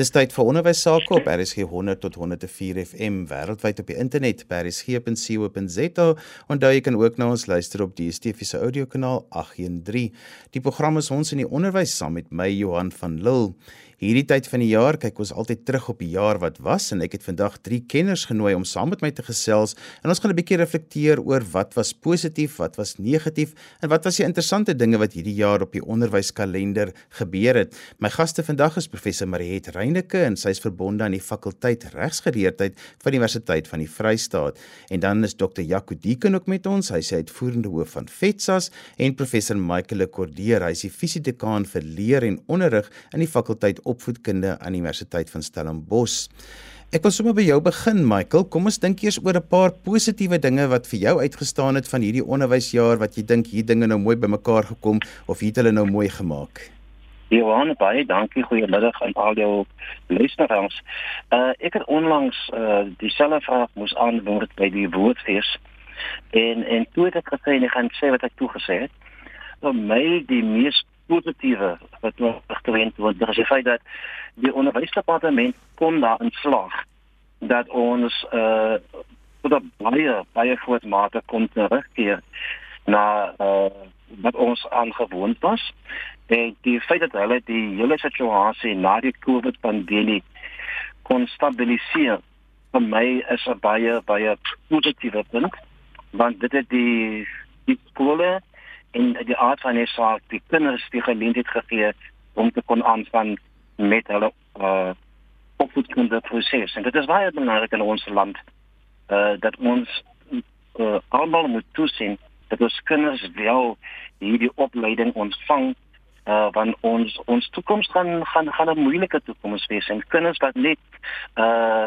Dis tyd vir onderwys sake op RSG 100 tot 104 FM wêreldwyd op die internet by rsg.co.za. Onthou jy kan ook na ons luister op die DSTV se audiokanaal 813. Die program is ons in die onderwys saam met my Johan van Lille. Hierdie tyd van die jaar kyk ons altyd terug op die jaar wat was en ek het vandag 3 kenners genooi om saam met my te gesels en ons gaan 'n bietjie reflekteer oor wat was positief, wat was negatief en wat was die interessante dinge wat hierdie jaar op die onderwyskalender gebeur het. My gaste vandag is professor Mariet Reyneke en sy is verbonde aan die fakulteit regsgeleerdheid van die Universiteit van die Vrystaat. En dan is dokter Jaco Dieken ook met ons. Hy is uitvoerende hoof van FETSAS en professor Michael Cordeer, hy is die fisiedekaan vir leer en onderrig in die fakulteit opvoedkunde aan die Universiteit van Stellenbosch. Ek wil sommer by jou begin Michael. Kom ons dink eers oor 'n paar positiewe dinge wat vir jou uitgestaan het van hierdie onderwysjaar wat jy dink hier dinge nou mooi bymekaar gekom of het hulle nou mooi gemaak? Johan, baie dankie. Goeiemiddag aan al jou luisteraars. Uh ek het onlangs uh dieselfde vraag moes antwoord by die woordfees. En en toe het ek gesê en ek gaan sê wat ek toe gesê het. Vir my die mees positiewe wat nog agterwend word. Is die feit dat die onderwysdepartement kon daarin slaag dat ons uh tot 'n baie baie groot mate kon terugkeer na uh wat ons aangewoond was. En die feit dat hulle die hele situasie na die COVID pandemie kon stabiliseer vir my is 'n baie baie positiewe punt want dit het die die skole en die aard van die saak die kinders die geleentheid gegee om te kon aanvang met hulle uh opvoedkundige proses. En dit is baie belangrik in ons land uh dat ons uh, almal moet toesien dat ons kinders wel hierdie opleiding ontvang uh want ons ons toekoms gaan gaan gaan 'n moeilike toekoms wees en kinders wat net uh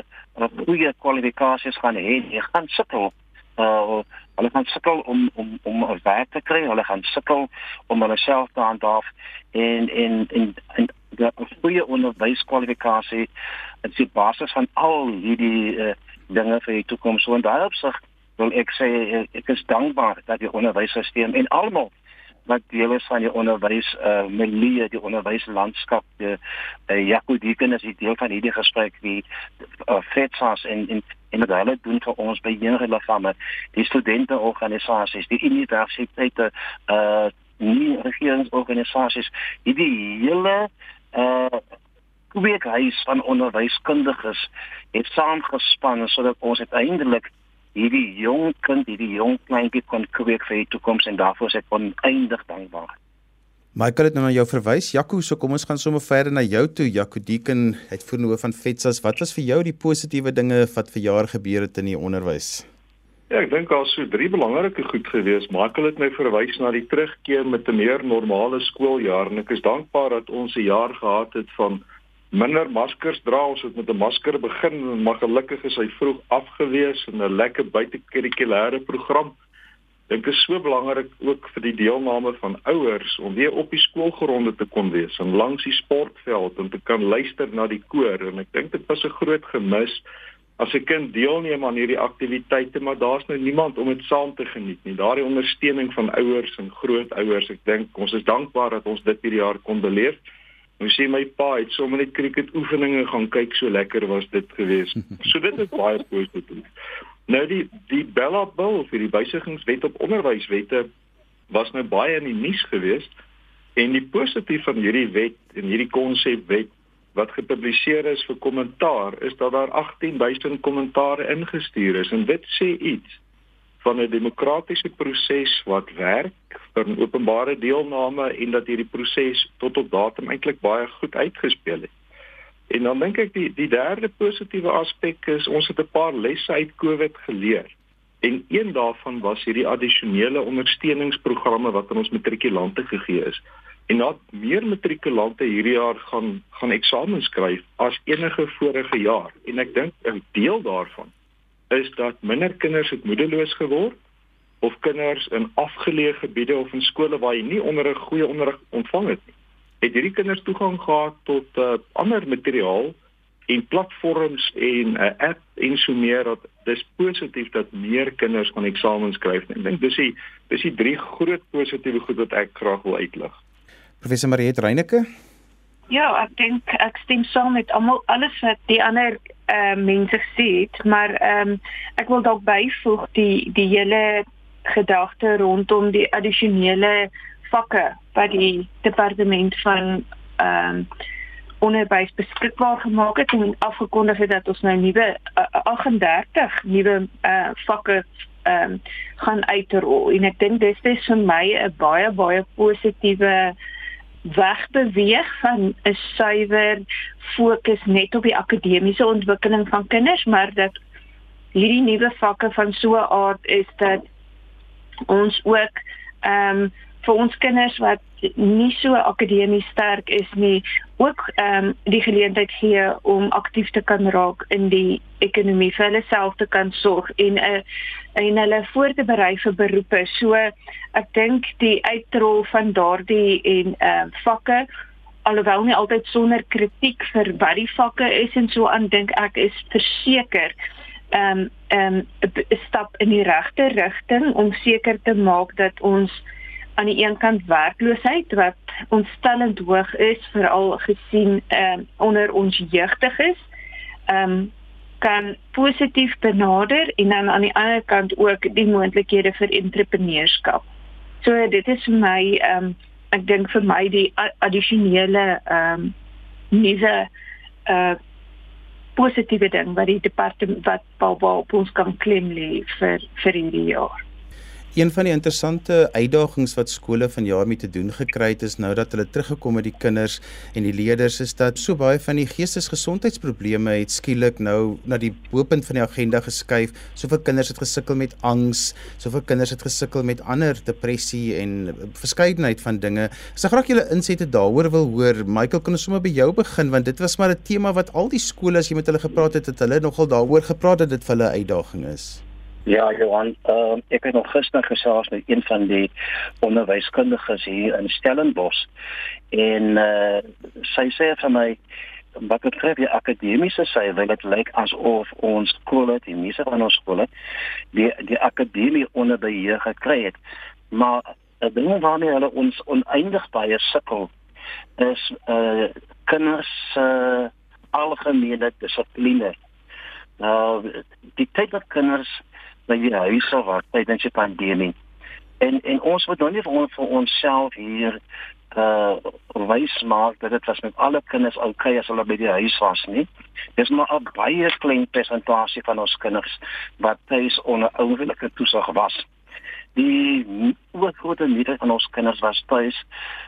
goeie kwalifikasies gaan hê, gaan sukkel uh hulle gaan sukkel om om om 'n werk te kry, hulle gaan sukkel om hulle self te handhaaf en en en, en die goeie onderwyskwalifikasie is die basis van al hierdie uh, dinge vir die toekoms. So in daai opsig wil ek sê ek is dankbaar dat die onderwysstelsel en almal wat deel is van die onderwys uh milieu die onderwyslandskap die uh, Jaco Dieken is deel van hierdie gesprek wie uh, FETSAS en en en wat hulle doen vir ons by enige liggame die studenteorganisasies die universiteite uh nie regeringsorganisasies hierdie hele uh kweekhuis van onderwyskundiges het saamgespan sodat ons uiteindelik hierdie jong kind, hierdie jong kleintjie kon kweek vir die toekoms en daarvoor is ek oneindig dankbaar. Michael het nou na jou verwys. Jaco, so kom ons gaan sommer verder na jou toe. Jaco Deeken, uitvoerende hoof van FETSAS. Wat was vir jou die positiewe dinge wat vir jaar gebeur het in die onderwys? Ja, ek dink daar sou drie belangrike goed gewees. Michael het my verwys na die terugkeer met 'n meer normale skooljaar en ek is dankbaar dat ons 'n jaar gehad het van minder maskers dra ons het met 'n masker begin en maar gelukkig is hy vroeg afgewees en 'n lekker buitekurrikulêre program. Dink is so belangrik ook vir die deelname van ouers om weer op die skoolgronde te kon wees en langs die sportveld om te kan luister na die koor en ek dink dit was 'n groot gemis as 'n kind deelneem aan hierdie aktiwiteite maar daar's nou niemand om dit saam te geniet nie. Daardie ondersteuning van ouers en grootouers, ek dink ons is dankbaar dat ons dit hierdie jaar kon beleef. Nou sê my pa het sommer net cricket oefeninge gaan kyk so lekker was dit geweest. So dit is baie positief. Nou die die Bella Bill vir die wysigingswet op onderwyswette was nou baie in die nuus geweest en die positief van hierdie wet en hierdie konsepwet wat gepubliseer is vir kommentaar is dat daar 18000 kommentare ingestuur is en dit sê iets van 'n demokratiese proses wat werk vir openbare deelname en dat hierdie proses tot op datum eintlik baie goed uitgespeel het. En dan dink ek die die derde positiewe aspek is ons het 'n paar lesse uit COVID geleer. En een daarvan was hierdie addisionele ondersteuningsprogramme wat aan ons matrikulante gegee is. En nou meer matrikulante hierdie jaar gaan gaan eksamens skryf as enige vorige jaar. En ek dink 'n deel daarvan is dat minder kinders het moedeloos geword of kinders in afgeleë gebiede of in skole waar jy nie onderrig goeie onderrig ontvang het nie. Het hierdie kinders toegang gehad tot uh, ander materiaal en platforms en 'n uh, app en so meer dat dis positief dat meer kinders van eksamens skryf. Ek dink dis die dis die drie groot positiewe goed wat ek graag wil uitlig. Professor Mariet Reyneke Ja, ek dink ek stem saam met almal alles wat die ander uh, mense sê, maar ehm um, ek wil dalk byvoeg die die hele gedagte rondom die addisionele vakke wat die departement van ehm um, onderwys beskikbaar gemaak het en afgekondig het dat ons nou nuwe uh, 38 nuwe uh, vakke ehm um, gaan uitrol. En ek dink dis dis vir my 'n baie baie positiewe wegbeweeg van 'n suiwer fokus net op die akademiese ontwikkeling van kinders, maar dat hierdie nuwe vakke van so 'n aard is dat ons ook ehm um, vir ons kinders wat nie so akademies sterk is nie ook ehm um, die geleentheid gee om aktief te kan raak in die ekonomie vir hulle self te kan sorg en 'n uh, en hulle voor te berei vir beroepe. So ek dink die uitrol van daardie en ehm uh, vakke alhoewel nie altyd sonder kritiek vir wat die vakke is en so aan dink ek is verseker ehm um, ehm um, stap in die regte rigting om seker te maak dat ons aan die een kant werkloosheid wat ontstellend hoog is veral gesien ehm uh, onder ons jeugdiges ehm um, kan positief benader en dan aan die ander kant ook die moontlikhede vir entrepreneurskap. So dit is vir my ehm um, ek dink vir my die addisionele ehm um, nuwe uh positiewe ding wat die departement wat op ons kan klim lê vir vir hierdie jaar. Een van die interessante uitdagings wat skole vanjaar mee te doen gekry het is nou dat hulle teruggekom het die kinders en die leerders is dat so baie van die geestesgesondheidsprobleme het skielik nou na die boepunt van die agenda geskuif. Soveel kinders het gesukkel met angs, soveel kinders het gesukkel met ander depressie en verskeidenheid van dinge. Ek graag julle insette daaroor wil hoor, Michael, kan ons sommer by jou begin want dit was maar 'n tema wat al die skole as jy met hulle gepraat het, het hulle nogal daaroor gepraat dat dit vir hulle 'n uitdaging is. Ja, Johan, uh, ek het nog gister gesels met een van die onderwyskundiges hier in Stellenbosch en uh, sy sê vir my wat betref die akademiese sy wil dit lyk asof ons skole, die meeste van ons skole, die die akademie onder beheer gekry het. Maar uh, ding waarmee hulle ons oneindig baie sukkel is uh kinders uh algemene dissipline. Nou die tyd wat kinders by die huise wat tydens die pandemie. En en ons moet nou nie vir ons vir onsself hier uh wys maak dat dit was met alle kinders oukei okay as hulle by die huis was nie. Dis maar 'n baie klein persentasie van ons kinders wat tuis onder ouerlike toesig was. Die oorgrootste meerderheid van ons kinders was tuis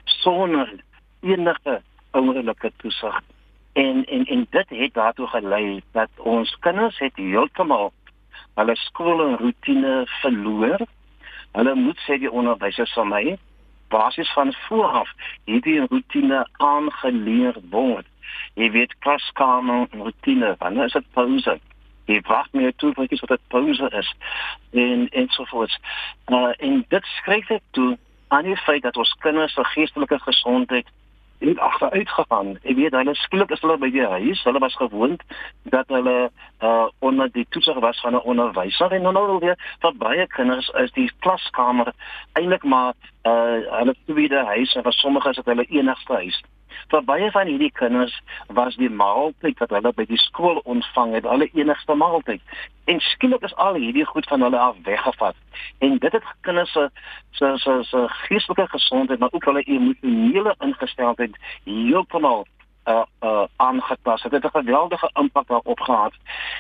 sonder enige ouerlike toesig. En en en dit het daartoe gelei dat ons kinders het heeltemal hulle skoolroetine verloor. Hulle moet sê die onderwysers van my basis van vooraf hierdie roetine aangeleer word. Jy weet klaskamer roetine, wanneer is dit pouse? Jy wag meer toe vir iets wat dit pouse is en en so voort. Uh en dit skryf ek toe aan die feit dat ons kinders se geestelike gesondheid het agteruit gegaan. Ek weet hulle skielik is hulle by die huis. Hulle was gewoond dat hulle uh onder die toesig was van 'n onderwyser en nou nou weer vir baie kinders is die klaskamer eintlik maar uh hulle tweede huis en vir sommige is dit hulle enigste huis vir baie van hierdie kinders was die maaltyd wat hulle by die skool ontvang het hulle enigste maaltyd. En skielik is al hierdie goed van hulle af weggevat. En dit het kinders se se se se geestelike gesondheid maar ook hulle emosionele ingesteldheid heeltemal uh uh aangepas. Dit het 'n geweldige impak daarop gehad.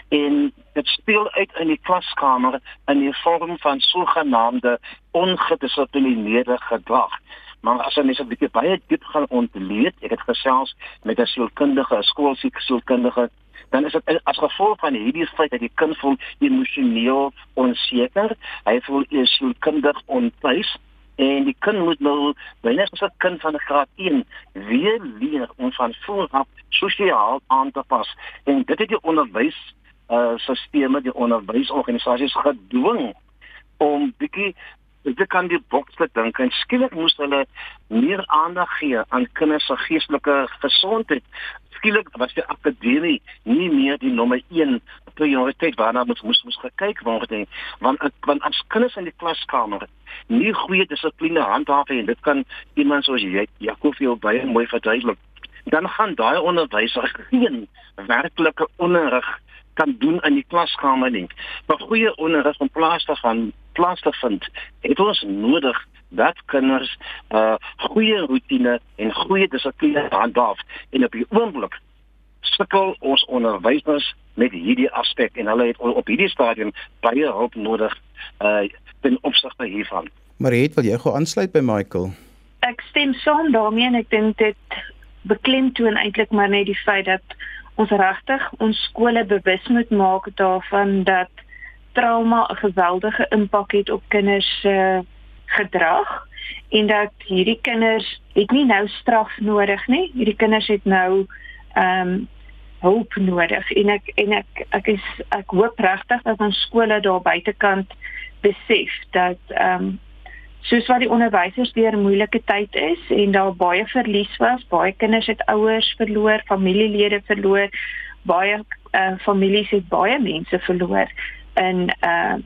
En dit speel uit in die klaskamer in die vorm van sogenaamde ongedissiplineerde gedrag. Maar as jy net 'n bietjie baie diep gaan ontleed, ek het gesels met 'n sielkundige, 'n skoolsiek sielkundige, dan is dit as gevolg van hierdie feit dat die kind voel emosioneel onseker, hy voel sielkundig ontuis en die kind moet nou wanneer as 'n kind van graad 1 weer leer om van voor af sosiaal aan te pas. En dit het die onderwys uh sisteme die onderwysorganisasies gedwing om bietjie dit kan die bokse dink en skielik moes hulle meer aandag gee aan kinders se geestelike gesondheid. Skielik was die akademie nie meer die nommer 1 prioriteit waarna ons moes moes gekyk word nie. Want want as kinders in die klaskamer nie goeie dissipline handhaaf en dit kan iemand soos Jakob veel baie mooi verduidelik dan gaan daai onderwyser geen werklike onderrig kan doen in die klaskamer nie. Maar goeie onderrig in plaas te gaan plaas te vind, het ons nodig dat kinders uh, goeie rotine en goeie dissipline handhaaf en op die oomblik sukkel ons onderwysers met hierdie aspek en hulle het op hierdie stadium baie hulp nodig uh ten opsigte hiervan. Mariet, wil jy gou aansluit by Michael? Ek stem saam daarmee en ek dink dit beklemtoon eintlik maar net die feit dat ons regtig ons skole bewus moet maak daarvan dat trauma 'n geweldige impak het op kinders se uh, gedrag en dat hierdie kinders het nie nou straf nodig nie. Hierdie kinders het nou ehm um, hulp nodig en ek en ek ek is ek hoop regtig dat ons skole daar buitekant besef dat ehm um, soos wat die onderwysers deur 'n moeilike tyd is en daar baie verlies was, baie kinders het ouers verloor, familielede verloor, baie uh, families het baie mense verloor in uh,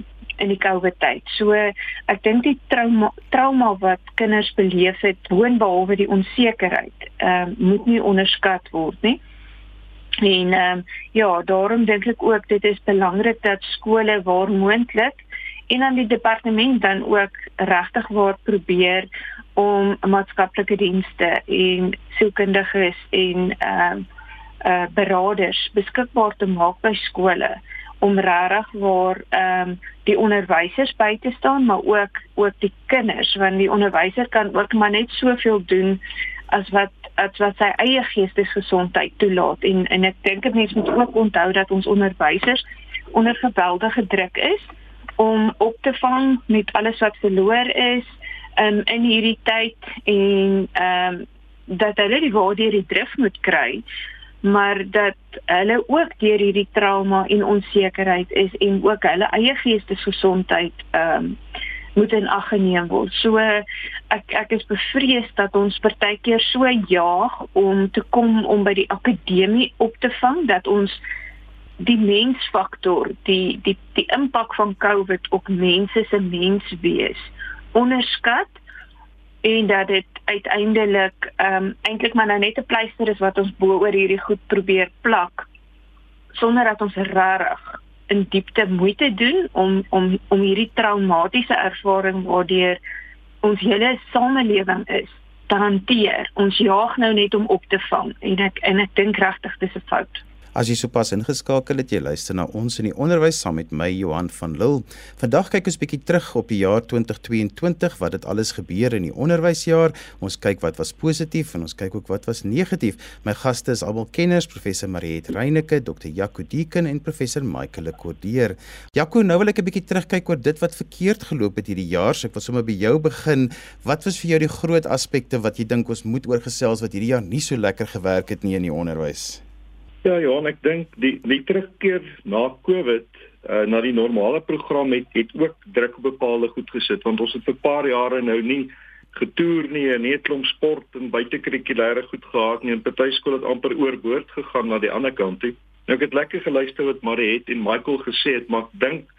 in die COVID tyd. So ek dink die trauma trauma wat kinders beleef het, boonbehalwe die onsekerheid, ehm uh, moet nie onderskat word nie. En ehm um, ja, daarom dink ek ook dit is belangrik dat skole waar moontlik en dan die departement dan ook regtig waar probeer om maatskaplike dienste en sielkundiges en ehm uh, uh beraders beskikbaar te maak by skole om regtig waar ehm um, die onderwysers by te staan maar ook ook die kinders want die onderwyser kan ook maar net soveel doen as wat as wat sy eie geestesgesondheid toelaat. En en ek dink dit mense moet ook onthou dat ons onderwysers onder geweldige druk is om op te vang met alles wat verloor is um, in hierdie tyd en ehm um, dat hulle die waardeur die drif moet kry maar dat hulle ook deur hierdie trauma en onsekerheid is en ook hulle eie geestesgesondheid ehm um, moet in ag geneem word. So ek ek is bevrees dat ons partykeer so jaag om te kom om by die akademie op te vang dat ons die mensfaktor, die die die impak van COVID op mense se menswees onderskat en dat dit uiteindelik ehm um, eintlik maar nou net 'n pleister is wat ons bo oor hierdie goed probeer plak sonder dat ons regtig in diepte moeite doen om om om hierdie traumatiese ervaring waardeur ons hele samelewing is te hanteer. Ons jaag nou net om op te vang en ek en ek dink regtig dis 'n fout. As jy sopas ingeskakel het, jy luister na ons in die onderwys saam met my Johan van Lille. Vandag kyk ons bietjie terug op die jaar 2022, wat het alles gebeur in die onderwysjaar. Ons kyk wat was positief en ons kyk ook wat was negatief. My gaste is almal kenners, professor Mariet Reyneke, Dr. Jaco Deeken en professor Michael Lekordeer. Jaco, nou wil ek 'n bietjie terugkyk oor dit wat verkeerd geloop het hierdie jaar. So ek wil sommer by jou begin. Wat was vir jou die groot aspekte wat jy dink ons moet oorgesels wat hierdie jaar nie so lekker gewerk het nie in die onderwys? Ja, ja, ek dink die die terugkeer na COVID uh, na die normale program het het ook druk op bepaalde goed gesit want ons het vir 'n paar jare nou nie getoer nie en net klomp sport en buitekurrikulêre goed gehad nie en party skole het amper oorboord gegaan na die ander kant toe. Nou ek het lekker geluister wat Mariet en Michael gesê het, maar ek dink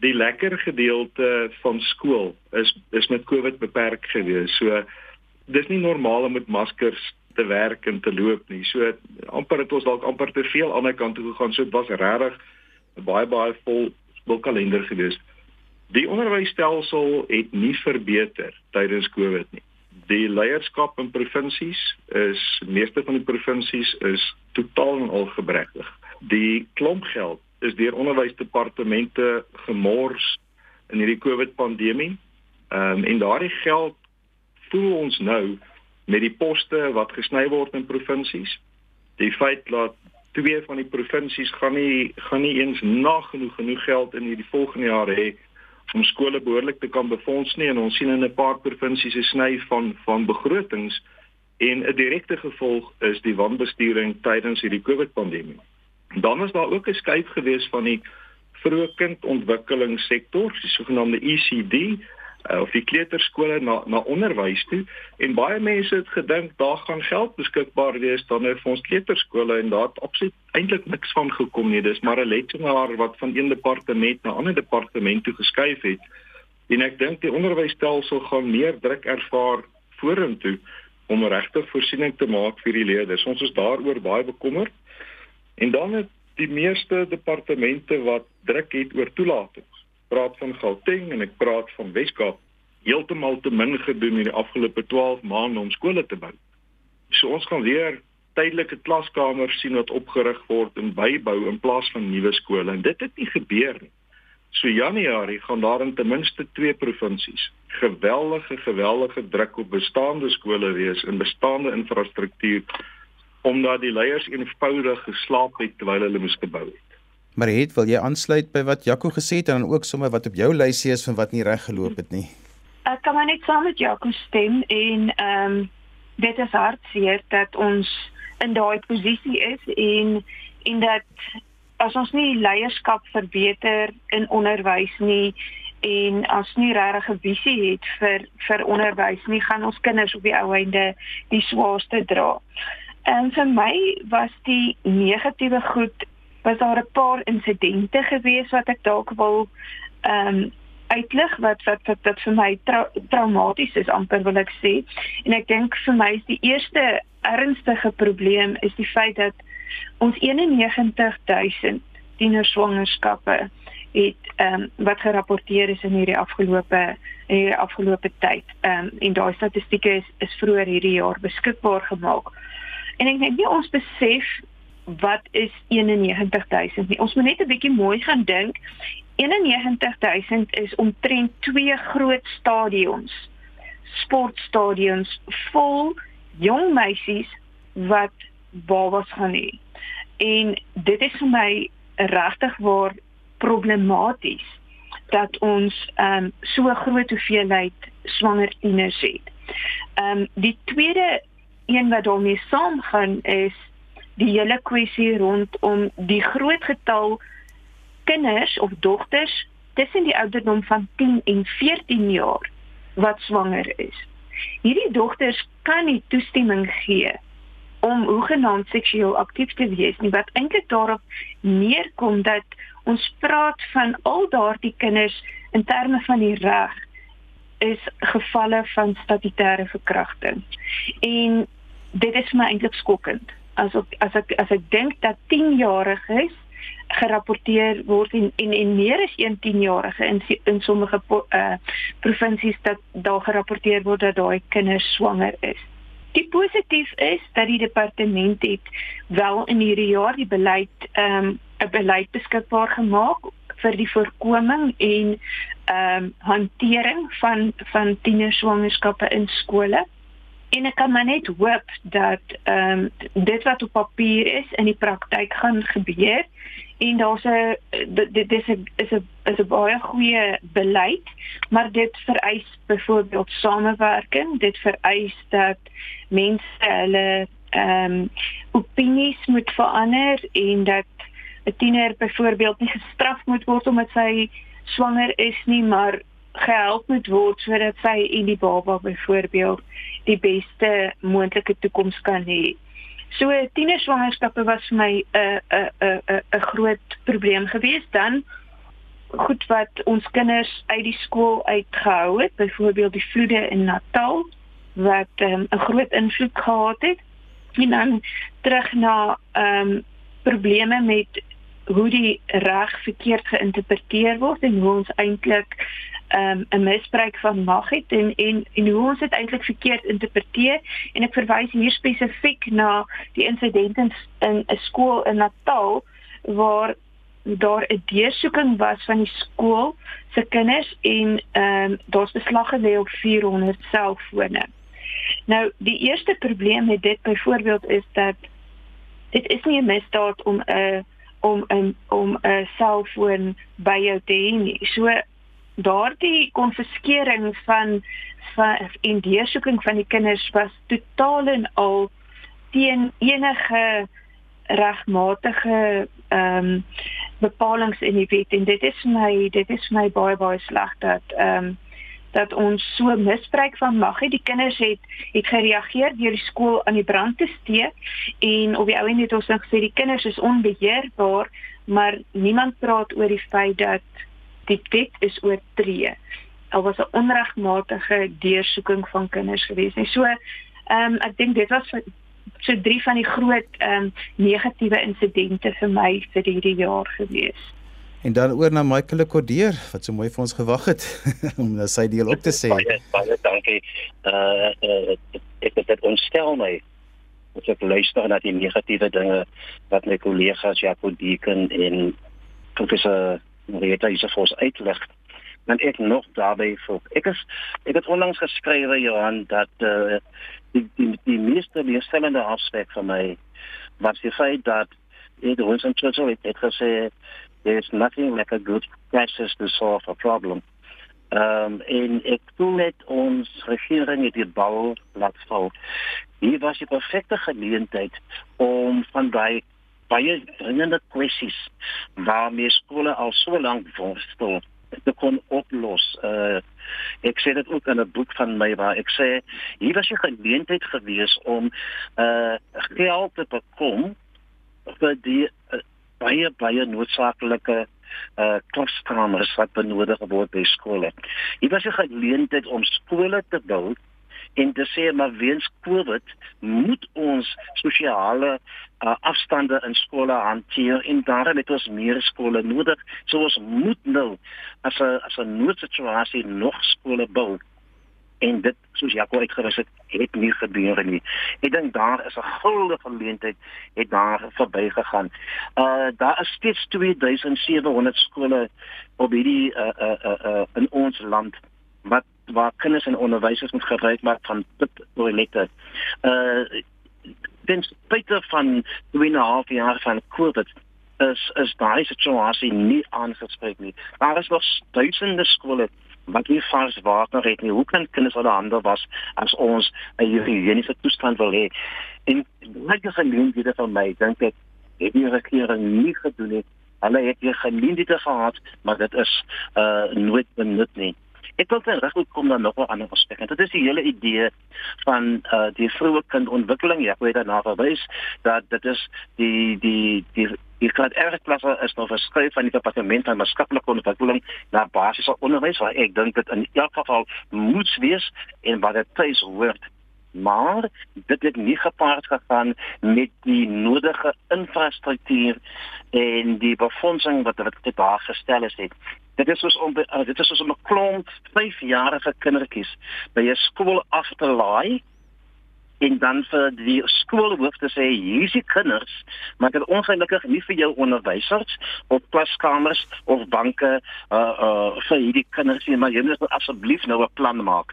die lekker gedeelte van skool is is met COVID beperk gewees. So dis nie normaal om met maskers te werk en te loop nie. So amper het ons dalk amper te veel aan die kant toe gegaan. So dit was regtig baie baie vol skoolkalender gewees. Die onderwysstelsel het nie verbeter tydens Covid nie. Die leierskap in provinsies is meeste van die provinsies is totaal en al gebrekkig. Die klomp geld is deur onderwysdepartemente gemors in hierdie Covid pandemie. Ehm um, en daardie geld voel ons nou met die poste wat gesny word in provinsies. Die feit dat twee van die provinsies gaan nie gaan nie eens nagenoeg genoeg geld in hierdie volgende jaar hê om skole behoorlik te kan befonds nie en ons sien in 'n paar provinsies 'n sny van van begrotings en 'n direkte gevolg is die wanbestuuring tydens hierdie COVID pandemie. Dan is daar ook 'n skuif gewees van die vroeë kindontwikkelingssektor, die sogenaamde ECD uh, of die kleuterskole na na onderwys toe en baie mense het gedink daar gaan geld beskikbaar wees dan vir ons kleuterskole en daar het absoluut eintlik niks van gekom nie dis maar 'n lesenaar wat van een departement na 'n ander departement toe geskuif het en ek dink die onderwysstelsel gaan meer druk ervaar vorentoe om regtig voorsiening te maak vir die leerders. Ons is daaroor baie bekommerd. En dan het die meeste departemente wat druk het oor toelatings. Praat van Gauteng en ek praat van Weskaap heeltemal te min gedoen in die afgelope 12 maande om skole te bou. So ons gaan weer tydelike klaskamers sien wat opgerig word en bybou in plaas van nuwe skole en dit het nie gebeur nie. So Januarie gaan daar in ten minste twee provinsies geweldige geweldige druk op bestaande skole wees en bestaande infrastruktuur omdat die leiers eenvoudig geslaap het terwyl hulle moes gebou het. Maar het wil jy aansluit by wat Jaco gesê het en dan ook sommer wat op jou lysie is van wat nie reg geloop het nie? Ek kan maar net saam met Jaco stem en ehm um, dit is hartseer dat ons in daai posisie is en en dat as ons nie leierskap verbeter in onderwys nie en as nie regtig 'n visie het vir vir onderwys nie gaan ons kinders op die ou einde die swaarste dra. En vir my was die negatiewe goed was daar 'n paar insidente gewees wat ek dalk wil ehm um, uitlig wat wat wat, wat vir my tra traumaties is amper wil ek sê. En ek dink vir my is die eerste ernstige probleem is die feit dat ons 91000 tienerswangerskappe het ehm um, wat gerapporteer is in hierdie afgelope in hierdie afgelope tyd. Ehm um, en daai statistieke is is vroeër hierdie jaar beskikbaar gemaak. En ek dink nie ons besef wat is 91000 nie. Ons moet net 'n bietjie mooi gaan dink. 91000 is omtrent twee groot stadions. Sportstadions vol jong meisies wat babas gaan hê. En dit is vir my regtig waar problematies dat ons ehm um, so groot hoeveelheid swanger tieners het. Ehm um, die tweede een wat daarmee saamgaan is die hele kwessie rondom die groot getal kinders of dogters tussen die ouderdom van 10 en 14 jaar wat swanger is. Hierdie dogters kan nie toestemming gee om hoegenaamd seksueel aktief te wees nie wat eintlik daarop neerkom dat ons praat van al daardie kinders in terme van die reg is gevalle van statutêre verkrachting. En dit is my eintlik skokkend. As ek as ek as ek dink dat 10-jariges gerapporteer word en en, en meer as 1 10-jarige in in sommige uh, provinsies dat daar gerapporteer word dat daai kinders swanger is. Die positief is dat die departement het wel in hierdie jaar die beleid ehm um, 'n beleid beskikbaar gemaak vir die voorkoming en ehm um, hantering van van tienerswangerskappe in skole. En ek kan maar net hoop dat ehm um, dit wat op papier is in die praktyk gaan gebeur. En daar's 'n dit is 'n is 'n is 'n baie goeie beleid, maar dit vereis byvoorbeeld samewerking, dit vereis dat mense hulle ehm um, opinies moet verander en dat 'n tiener byvoorbeeld nie gestraf moet word omdat sy swanger is nie, maar gehelp moet word sodat sy en die baba byvoorbeeld die beste moontlike toekoms kan hê. So tienerswangerskappe was vir my 'n 'n 'n 'n groot probleem geweest dan goed wat ons kinders uit die skool uitgehou het, byvoorbeeld die vloede in Natal wat ehm, 'n um, groot invloed gehad het. En dan terug na ehm um, probleme met hoe die reg verkeerd geïnterpreteer word en hoe ons eintlik um, 'n misbruik van mag het en en en hoe ons dit eintlik verkeerd interpreteer en ek verwys hier spesifiek na die insident in 'n skool in Natal waar daar 'n deursoeking was van die skool se kinders en ehm um, daar's beslag gelê op 400 selfone. Nou die eerste probleem met dit byvoorbeeld is dat dit is nie 'n misdaad om 'n om 'n om 'n selfoon by jou te hê nie. So daardie konfiskering van van en deursoeking van die kinders was totaal en al teen enige regmatige ehm um, bepalinge in die wet en dit is my dit is my baie baie sleg dat ehm um, dat ons so misbruik van mag het die kinders het het gereageer deur die skool aan die brand te steek en op die ou end het ons net gesê die kinders is onbeheerbaar maar niemand praat oor die feit dat die wet is oortree. Al was 'n onregmatige deursoeking van kinders gewees. En so Ehm um, ek dink dit was so drie van die groot ehm um, negatiewe insidente vir my vir hierdie jaar gewees. En dan oor na Michael Cordeer wat so mooi vir ons gewag het om na sy deel op te sê. Baie baie dankie. Uh, uh ek het dit ontstel my as ek luister na die negatiewe dinge wat my kollegas Jaco Deeken en professor Marieta Isofos uitlig dan ek nog daarbey voel. Ek is ek het onlangs geskrywe Johan dat uh, die die die meeste leerstellende aspek vir my was die feit dat ons in Churchill het, het gesê there's nothing like a good crisis to solve a problem. Ehm um, en ek voel net ons regering het die bal laat val. Hier was die perfekte geleentheid om van daai baie dringende kwessies waarmee skole al so lank worstel te kon oplos. Uh ek sê dit ook in 'n boek van my waar ek sê hier was 'n geleentheid gewees om uh geld te bekom vir die uh, baie baie noodsaaklike uh klaskamers wat benodig word by skole. Hier was 'n geleentheid om skole te bou en te sê maar weens Covid moet ons sosiale uh, afstande in skole hanteer en daarom het ons meer skole nodig. So ons moet nou as 'n as 'n noodsituasie nog skole bou en dit soos Jaco uitgewys het het nie gebeur nie. Ek dink daar is 'n guldige geleentheid het daar verbygegaan. Uh daar is steeds 2700 skole op hierdie uh uh uh, uh in ons land wat waar kinders en onderwysers moet gebruik maak van toilette. Uh ten spyte van 2,5 jaar van COVID is is daai situasie nie aangespreek nie. Daar is nog duisende skole wat nie vars water het nie. Hoe kan kinders hulle hande was as ons 'n higiëniese toestand wil hê? En net die geleenthede van my dink ek het die regering nie gedoen het. Hulle het hier geleenthede gehad, maar dit is uh nooit benut nie. Ek wil dan reg kom dan nog 'n ander aspek. Dit is die hele idee van uh die vroeë kindontwikkeling. Ek weet daarna verwys dat dit is die die die Die graad R klasse is nou verskuif van die departement van maatskaplike ontwikkeling na basiese onderwys waar ek dink dit in elk geval moet wees en wat dit tuis hoort. Maar dit het nie gepaard gegaan met die nodige infrastruktuur en die befondsing wat wat dit daar gestel is het. Dit is soos om dit is soos om 'n klomp 5-jarige kindertjies by 'n skool af te laai en dan vir die skoolhoof te sê hier's die kinders. Maar dit ongelukkig nie vir jou onderwysers of klaskamers of banke uh uh vir hierdie kinders nie maar jy moet asseblief nou 'n plan maak.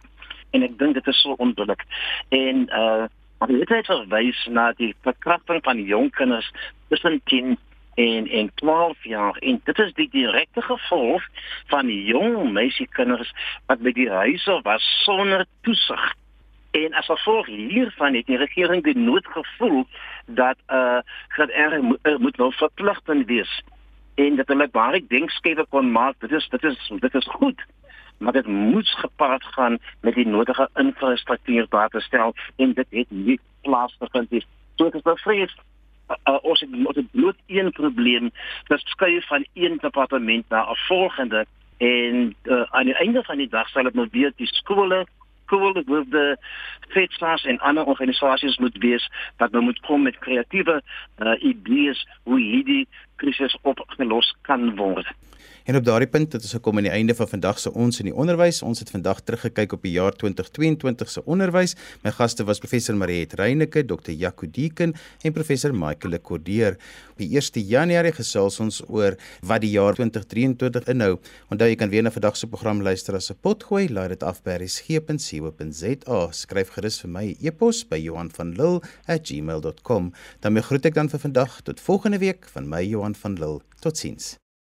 En ek dink dit is so onbillik. En uh maar dit het verwys na die verkrachting van jong kinders tussen 10 en en 12 jaar. En dit is die direkte gevolg van jong meisiekinders wat by die huise was sonder toesig En as gevolg hiervan het die regering die nood gevoel dat uh dat er moet, er moet nou verpligtend wees en dat hulle baie denkskewe kon maak. Dit is dit is dit is goed. Maar dit moet gepaard gaan met die nodige infrastruktuur daar te stel en dit het nie plaasgevind nie. So ek is bevrees uh, ons het het bloot een probleem, dit skuif van een departement na 'n volgende en uh, aan die einde van die dag sal dit nou weer die skole cool dit with the FETSAS en ander organisasies moet wees dat hulle moet kom met kreatiewe uh, idees hoe hierdie krisis opgelos kan word. En op daardie punt het ons gekom aan die einde van vandag se ons in die onderwys. Ons het vandag teruggekyk op die jaar 2022 se onderwys. My gaste was professor Mariet Reyneke, Dr. Jaco Deeken en professor Michael Cordeer. Op die 1 Januarie gesels ons oor wat die jaar 2023 inhou. Onthou jy kan weer na vandag se program luister as 'n potgooi. Laai dit af by resgep.co.za. Skryf gerus vir my e-pos by Johan van Lille@gmail.com. Dan groet ek dan vir vandag tot volgende week van my Johan van Lille. Totsiens.